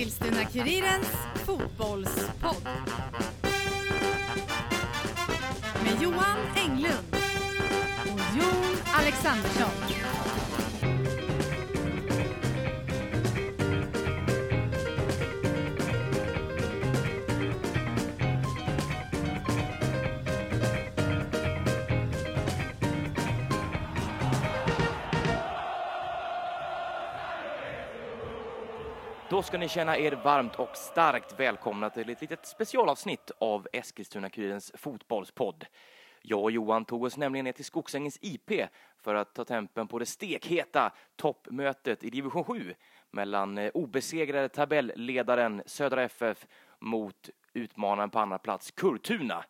Eskilstuna-Kurirens fotbollspodd. Med Johan Englund och Jon Alexandersson. Då ska ni känna er varmt och starkt välkomna till ett litet specialavsnitt av Eskilstuna-Kurirens fotbollspodd. Jag och Johan tog oss nämligen ner till Skogsängens IP för att ta tempen på det stekheta toppmötet i division 7 mellan eh, obesegrade tabellledaren Södra FF mot utmanaren på andra plats Kurtuna.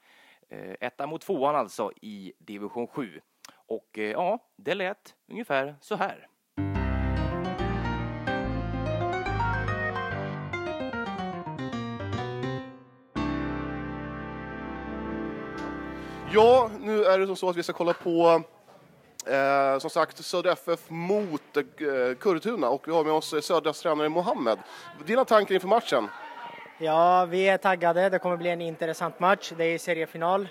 Eh, etta mot tvåan alltså i division 7. Och eh, ja, det lät ungefär så här. Ja, nu är det som så att vi ska kolla på eh, som sagt Södra FF mot eh, Kurtuna och vi har med oss eh, Södras tränare Mohammed. Dina tankar inför matchen? Ja, vi är taggade. Det kommer bli en intressant match. Det är seriefinal.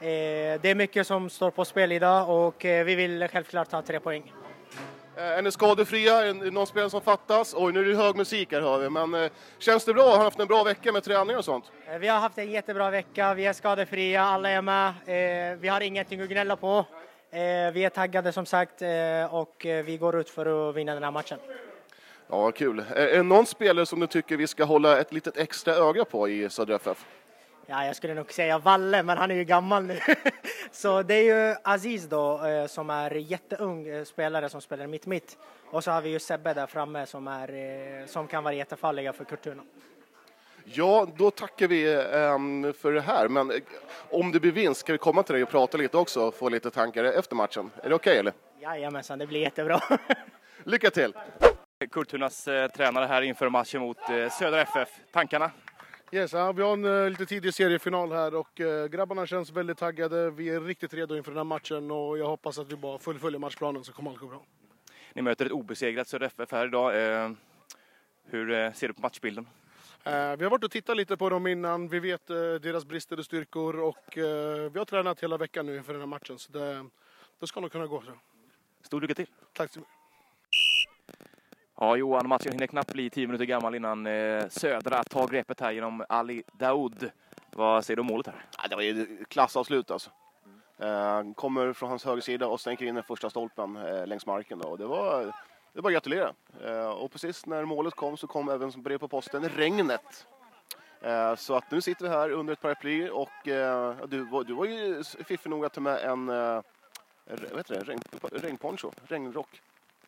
Eh, det är mycket som står på spel idag och eh, vi vill självklart ta tre poäng. Eh, är ni skadefria? Är det någon spelare som fattas? Oj, nu är det hög musik här hör vi, men eh, känns det bra? Har ni haft en bra vecka med träning och sånt? Eh, Vi har haft en jättebra vecka. Vi är skadefria, alla är med. Vi har ingenting att gnälla på. Vi är taggade som sagt och vi går ut för att vinna den här matchen. Ja, kul. Är det någon spelare som du tycker vi ska hålla ett litet extra öga på i Södra FF? Ja, jag skulle nog säga Valle, men han är ju gammal nu. så det är ju Aziz då, eh, som är jätteung eh, spelare som spelar mitt-mitt. Och så har vi ju Sebbe där framme som, är, eh, som kan vara jättefarliga för Kurtuna. Ja, då tackar vi ehm, för det här, men om det blir vinst ska vi komma till dig och prata lite också och få lite tankar efter matchen. Är det okej eller? Jajamensan, det blir jättebra. Lycka till! Kurtunas eh, tränare här inför matchen mot eh, Södra FF. Tankarna? Yes, ja, vi har en eh, lite tidig seriefinal här och eh, grabbarna känns väldigt taggade. Vi är riktigt redo inför den här matchen och jag hoppas att vi bara fullföljer matchplanen så kommer allt gå bra. Ni möter ett obesegrat Södra FF här idag. Eh, hur ser du på matchbilden? Vi har varit och tittat lite på dem innan. Vi vet deras brister och styrkor och vi har tränat hela veckan nu inför den här matchen så det, det ska nog kunna gå. Så. Stort lycka till! Tack så mycket. Ja, Johan, matchen hinner knappt bli tio minuter gammal innan eh, Södra tar greppet här genom Ali Daoud. Vad säger du om målet här? Ja, det var ju klassavslut alltså. Eh, kommer från hans högersida och stänker in den första stolpen eh, längs marken. Då. Det var, det var bara att gratulera. Och precis när målet kom så kom även som brev på posten regnet. Så att nu sitter vi här under ett paraply och du, var- du var ju fiffig nog att ta med en vad heter det? Regn, regnponcho, regnrock.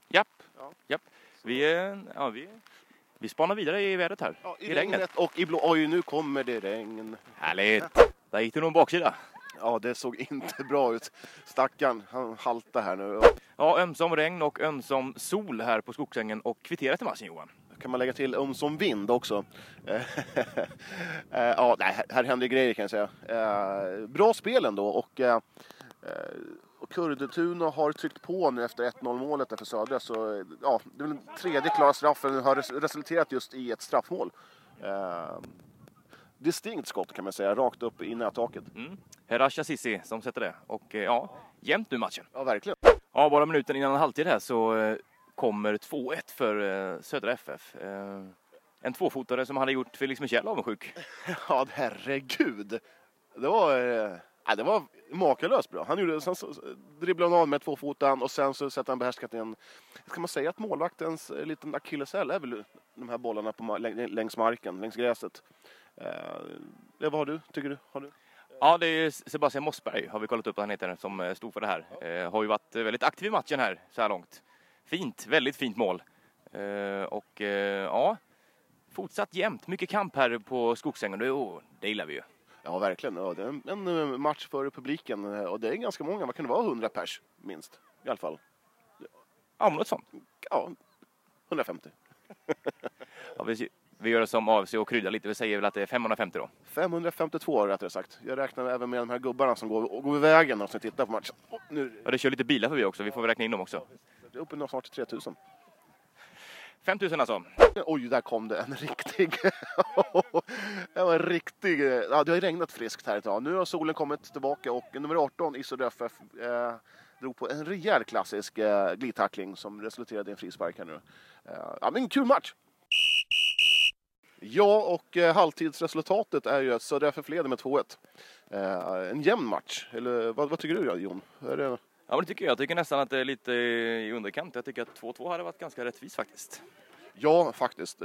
Japp, Ja. japp. Vi, eh, ja, vi, vi spanar vidare i vädret här. Ja, I regnet. och i blå. Oj, nu kommer det regn. Härligt! Där gick det nog en baksida. Ja, det såg inte bra ut. Stackarn, han haltar här nu. Ja, ömsom regn och ömsom sol här på Skogsängen och kvittera till matchen Johan. kan man lägga till ömsom vind också. Eh, ja, nej, här, händer grejer kan jag säga. Eh, bra spel ändå eh, eh, och Kurdetuna har tryckt på nu efter 1-0 målet där för Södra. Så ja, det är väl den tredje klara straffen har res- resulterat just i ett straffmål. Eh, distinkt skott kan man säga, rakt upp i nättaket. Mm. Herash Sissi som sätter det. Och eh, ja, jämnt nu matchen. Ja, verkligen. Ja, bara minuten innan halvtid här så eh, kommer 2-1 för eh, Södra FF. En tvåfotare som hade gjort Felix Michel avundsjuk. Ja, herregud. Det var, nej, det var makalöst bra. Han gjorde, sen så, dribblade han av med tvåfotan och sen så sätter han behärskat en... Ska man säga att målvaktens eh, liten akilleshäl är väl de här bollarna på, längs marken, längs gräset. Eh, ja, vad har du, tycker du? Har du? Ja, det är Sebastian Mossberg har vi kollat upp han heter som eh, stod för det här. Eh, har ju varit eh, väldigt aktiv i matchen här så här långt. Fint, väldigt fint mål. Eh, och eh, ja, fortsatt jämnt. Mycket kamp här på Skogsängen. Det, oh, det gillar vi ju. Ja, verkligen. Ja, det är en, en eh, match för publiken eh, och det är ganska många. Vad kan det vara? 100 pers minst i alla fall. Ja, något sånt. Ja, 150. Ja, vi, vi gör det som AFC och kryddar lite. Vi säger väl att det är 550 då. 552 rättare sagt. Jag räknar även med de här gubbarna som går, går i vägen när de tittar på matchen. Oh, nu Ja, det kör lite bilar förbi också. Vi får väl räkna in dem också. är det uppe i snart 3000. 5000 alltså. Oj, där kom det en riktig... det var en riktig... Ja, det har ju regnat friskt här ett tag. Nu har solen kommit tillbaka och nummer 18 i Södra FF eh, drog på en rejäl klassisk eh, glidtackling som resulterade i en frispark här nu. Eh, ja, men kul match! Ja, och eh, halvtidsresultatet är ju att Södra FF leder med 2-1. Eh, en jämn match, eller vad, vad tycker du Jon? Är det... Ja, men det tycker jag. Jag tycker nästan att det är lite i underkant. Jag tycker att 2-2 hade varit ganska rättvist faktiskt. Ja, faktiskt.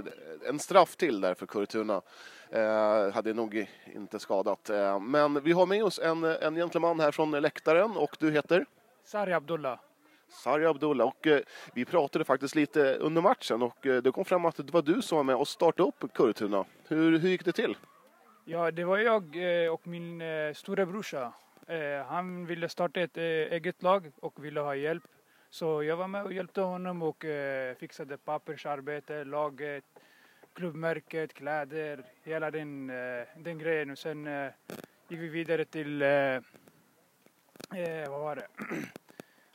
En straff till där för Kurtuna eh, hade nog inte skadat. Eh, men vi har med oss en, en gentleman här från läktaren och du heter? Sari Abdullah. Sari Abdullah. Och eh, vi pratade faktiskt lite under matchen och eh, det kom fram att det var du som var med och startade upp Kurtuna. Hur, hur gick det till? Ja, det var jag eh, och min eh, storebrorsa. Eh, han ville starta ett eh, eget lag och ville ha hjälp. Så jag var med och hjälpte honom och eh, fixade pappersarbete, laget, klubbmärket, kläder, hela den, eh, den grejen. Och sen eh, gick vi vidare till, eh, eh vad var det?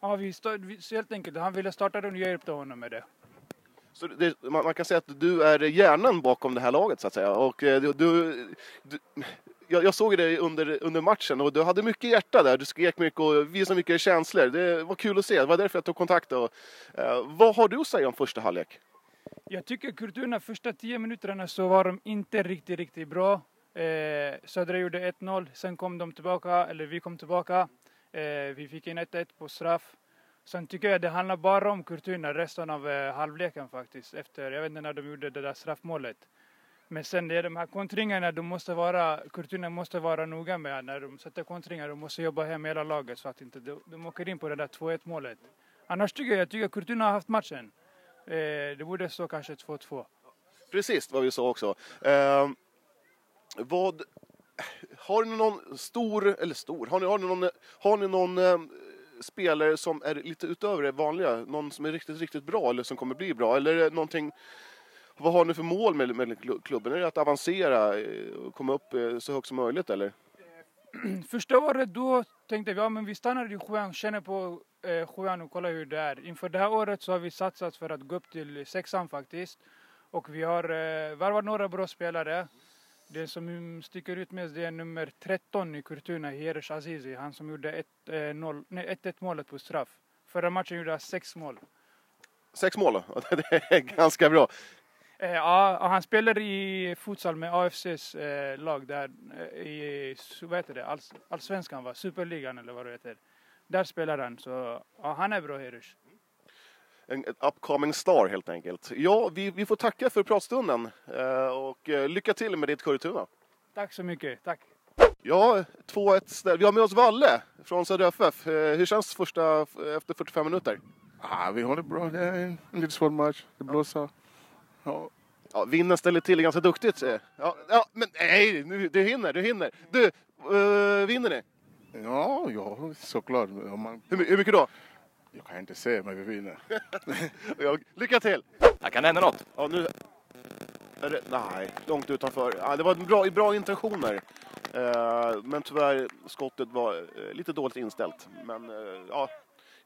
ja, vi stod, vi, så helt enkelt, han ville starta det och jag hjälpte honom med det. Så det, man, man kan säga att du är hjärnan bakom det här laget så att säga. Och eh, du, du, du jag, jag såg dig under, under matchen och du hade mycket hjärta där. Du skrek mycket och visade mycket känslor. Det var kul att se. Det var därför jag tog kontakt. Och, eh, vad har du att säga om första halvlek? Jag tycker Kurtuna första tio minuterna så var de inte riktigt, riktigt bra. Eh, Södra gjorde 1-0, sen kom de tillbaka, eller vi kom tillbaka. Eh, vi fick in 1-1 på straff. Sen tycker jag det handlar bara om Kurtuna resten av eh, halvleken faktiskt. Efter, jag vet inte när de gjorde det där straffmålet. Men sen det är de här kontringarna, de måste vara, Kurtuna måste vara noga med när de sätter kontringar. De måste jobba hem hela laget så att inte de, de åker in på det där 2-1 målet. Annars tycker jag, jag tycker Kurtuna har haft matchen. Eh, det borde stå kanske 2-2. Precis vad vi sa också. Eh, vad, har ni någon stor, eller stor, har ni, har ni någon, har ni någon eh, spelare som är lite utöver det vanliga? Någon som är riktigt, riktigt bra eller som kommer bli bra? Eller är det någonting vad har ni för mål med, med klubben? Är det att avancera eh, och komma upp eh, så högt som möjligt eller? Första året då tänkte vi att ja, vi stannar i sjuan, känner på eh, sjuan och kollar hur det är. Inför det här året så har vi satsat för att gå upp till sexan faktiskt. Och vi har eh, varvat några bra spelare. Den som sticker ut mest det är nummer 13 i Kurtuna, Hieresh Azizi. Han som gjorde 1-1 eh, målet på straff. Förra matchen gjorde han sex mål. Sex mål? Det är ganska bra. Eh, ja, han spelar i futsal med AFCs eh, lag där eh, i, vad heter det, Alls, allsvenskan va? Superligan eller vad det heter. Där spelar han, så ja, han är bra Herish. En upcoming star helt enkelt. Ja, vi, vi får tacka för pratstunden eh, och eh, lycka till med ditt Kurtuna. Tack så mycket, tack. Ja, 2-1 Vi har med oss Valle från Södra FF. Eh, hur känns första efter 45 minuter? Ah, vi har det bra. Det är en lite svår match. Det blåser. Ja. Ja, vinden ställer till ganska duktigt. Ja, ja men nej, nu, du hinner, du hinner. Du, uh, vinner ni? Ja, ja, såklart. Man... Hur, hur mycket då? Jag kan inte säga, men vi vinner. lycka till! Här kan det hända något. Ja, nu... Det, nej, långt utanför. Ja, det var bra, bra intentioner. Uh, men tyvärr, skottet var uh, lite dåligt inställt. Men uh, ja,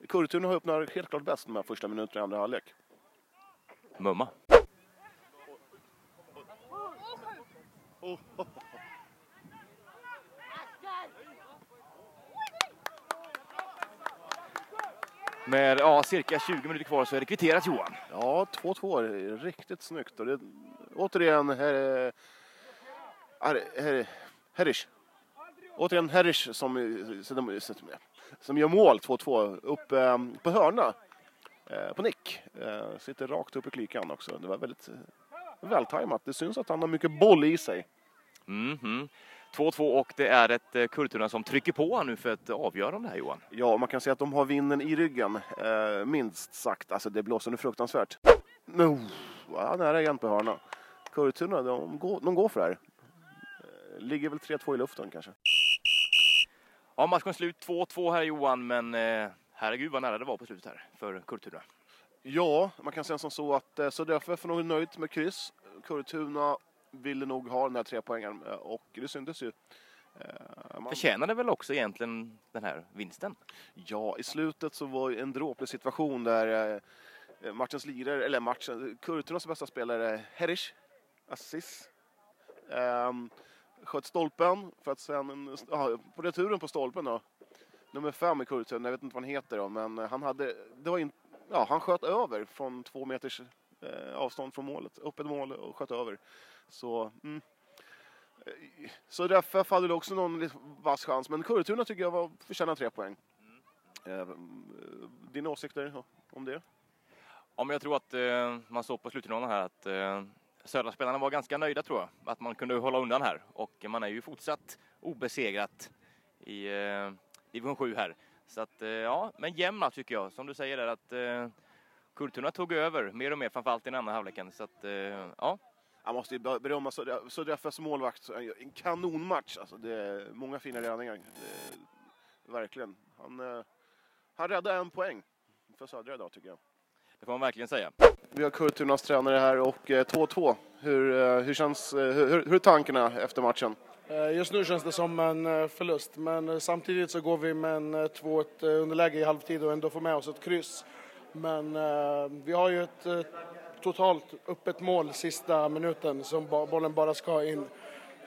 Kurtuna öppnar helt klart bäst de här första minuterna i andra halvlek. Mumma. Med ja, cirka 20 minuter kvar så är det kvitterat Johan. Ja, 2-2. Riktigt snyggt. Och det, återigen her, her, Herrish. Återigen Herrish som, som gör mål 2-2 upp eh, på hörna. Eh, på nick. Eh, sitter rakt upp i klykan också. Det var väldigt eh, vältajmat. Det syns att han har mycket boll i sig. Mm -hmm. 2-2 och det är ett eh, Kurtuna som trycker på nu för ett avgörande här Johan. Ja, man kan säga att de har vinnen i ryggen, eh, minst sagt. Alltså det blåser nu fruktansvärt. No, ja, nära igen på hörna. Kurtuna, de går, de går för det här. Eh, ligger väl 3-2 i luften kanske. Ja, matchen slut 2-2 här Johan, men eh, herregud vad nära det var på slutet här för Kurtuna. Ja, man kan säga som så att eh, Södra FF är nog nöjd med kryss. Kurtuna ville nog ha den här tre poängen eh, och det syntes ju. Eh, man... Förtjänade väl också egentligen den här vinsten? Ja, i slutet så var det en dråplig situation där eh, matchens lirare, eller matchen, Kurtunas bästa spelare Herish Assis. Um, sköt stolpen för att sen, ja, på returen på stolpen då, nummer fem i Kurtun, jag vet inte vad han heter då, men han hade, det var in, ja, han sköt över från två meters eh, avstånd från målet, upp ett mål och sköt över. Så, mm. Så RFF hade också någon vass chans, men Kurtuna tycker jag var, förtjänar tre poäng. Mm. Dina åsikter om det? Ja, men jag tror att eh, man såg på slutrundan här att eh, södra spelarna var ganska nöjda tror jag. Att man kunde hålla undan här och man är ju fortsatt obesegrat i eh, division 7 här. Så att eh, ja, men jämna tycker jag. Som du säger där att eh, Kulturna tog över mer och mer, framförallt i den andra halvleken. Så att eh, ja. Jag måste ju berömma Södra FFs målvakt. En kanonmatch. Alltså, det är många fina räddningar. verkligen. Han, eh, han räddade en poäng för Södra idag tycker jag. Det får man verkligen säga. Vi har Kurtunas tränare här och 2-2. Eh, hur, eh, hur, känns, hur, hur är tankarna efter matchen? Just nu känns det som en förlust, men samtidigt så går vi med en 2-1 underläge i halvtid och ändå får med oss ett kryss. Men vi har ju ett totalt öppet mål sista minuten som bollen bara ska in.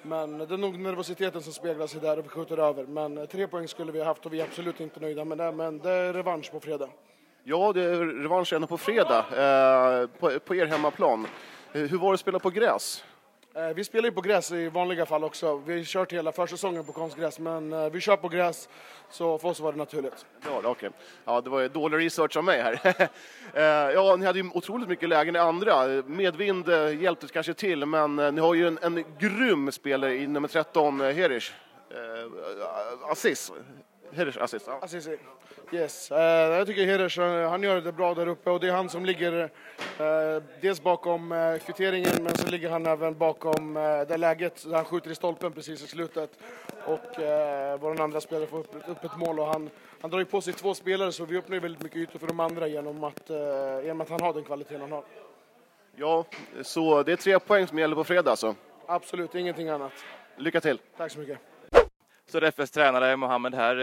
Men det är nog nervositeten som speglar sig där och vi skjuter över. Men tre poäng skulle vi ha haft och vi är absolut inte nöjda med det. Men det är revansch på fredag. Ja, det är revansch ändå på fredag eh, på, på er hemmaplan. Eh, hur var det att spela på gräs? Eh, vi spelar ju på gräs i vanliga fall också. Vi har kört hela försäsongen på konstgräs, men eh, vi kör på gräs, så för oss var det naturligt. Ja, okej. Okay. Ja, det var ju dålig research av mig här. Eh, ja, ni hade ju otroligt mycket lägen i andra. Medvind hjälpte kanske till, men ni har ju en, en grym spelare i nummer 13, Herish. Assis. Herish Assis. Ja. Assis. Yes, jag tycker eh, han gör det bra där uppe och det är han som ligger dels bakom uh, kvitteringen men så ligger han även bakom uh, det läget där han skjuter i stolpen precis i slutet. Och vår andra spelare får upp, upp ett mål och han, han drar ju på sig två spelare så vi öppnar ju väldigt mycket ytor för de andra genom att, genom att han har den kvaliteten han har. Ja, så det är tre poäng som gäller på fredag alltså? Absolut, ingenting annat. Lycka till! Tack så mycket! Så RFS tränare Mohammed här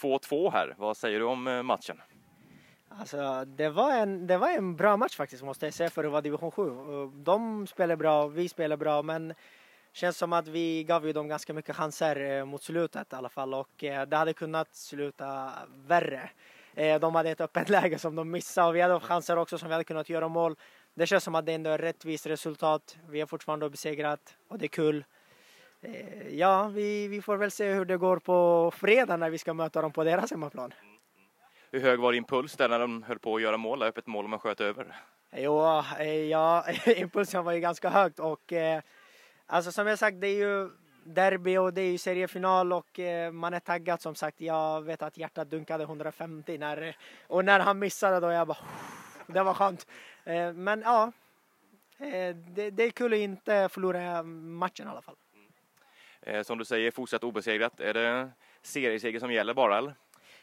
2-2 här. Vad säger du om eh, matchen? Alltså, det, var en, det var en bra match faktiskt måste jag säga för att vara division 7. De spelar bra, vi spelar bra men känns som att vi gav ju dem ganska mycket chanser eh, mot slutet i alla fall och eh, det hade kunnat sluta värre. Eh, de hade ett öppet läge som de missade och vi hade chanser också som vi hade kunnat göra mål. Det känns som att det ändå är ett rättvist resultat. Vi har fortfarande besegrat och det är kul. Ja, vi, vi får väl se hur det går på fredag när vi ska möta dem på deras hemmaplan. Hur hög var din puls där när de höll på att göra mål, öppet mål och man sköt över? Jo, eh, ja, impulsen var ju ganska högt och eh, alltså som jag sagt, det är ju derby och det är ju seriefinal och man är taggad som sagt. Jag vet att hjärtat dunkade 150 när, och när han missade då jag bara det var skönt. Men ja, det, det är kul att inte förlora matchen i alla fall. Eh, som du säger, fortsatt obesegrat. Är det serieseger som gäller bara eller?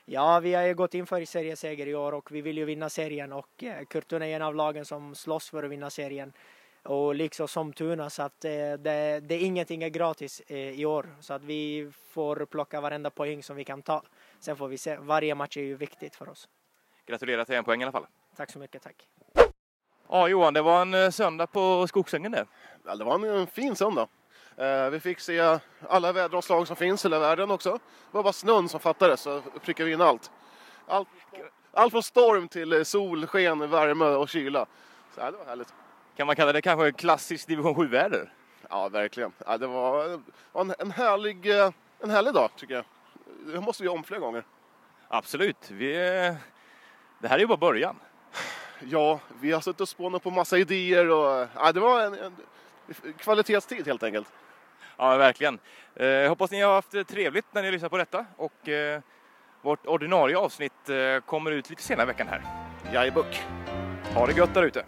Ja, vi har ju gått in för serieseger i år och vi vill ju vinna serien och eh, Kurtuna är en av lagen som slåss för att vinna serien. Och liksom som Tuna så att eh, det, det, ingenting är gratis i år så att vi får plocka varenda poäng som vi kan ta. Sen får vi se, varje match är ju viktigt för oss. Gratulerar till en poäng i alla fall. Tack så mycket, tack. Ja Johan, det var en söndag på Skogsängen det. Ja, det var en fin söndag. Eh, vi fick se alla väderomslag som finns i hela världen också. Det var bara snön som fattades så prickade vi in allt. Allt, allt från storm till solsken, värme och kyla. Så det var härligt. Kan man kalla det kanske klassiskt division 7-väder? Ja, verkligen. Ja, det var en, en, härlig, eh, en härlig dag tycker jag. Det måste vi om fler gånger. Absolut. Vi, det här är ju bara början. Ja, vi har suttit och spånat på massa idéer och ja, det var en, en kvalitetstid helt enkelt. Ja, verkligen. Eh, hoppas ni har haft trevligt när ni lyssnar på detta och eh, vårt ordinarie avsnitt eh, kommer ut lite senare i veckan här. Jajbuck. Ha det gött där ute.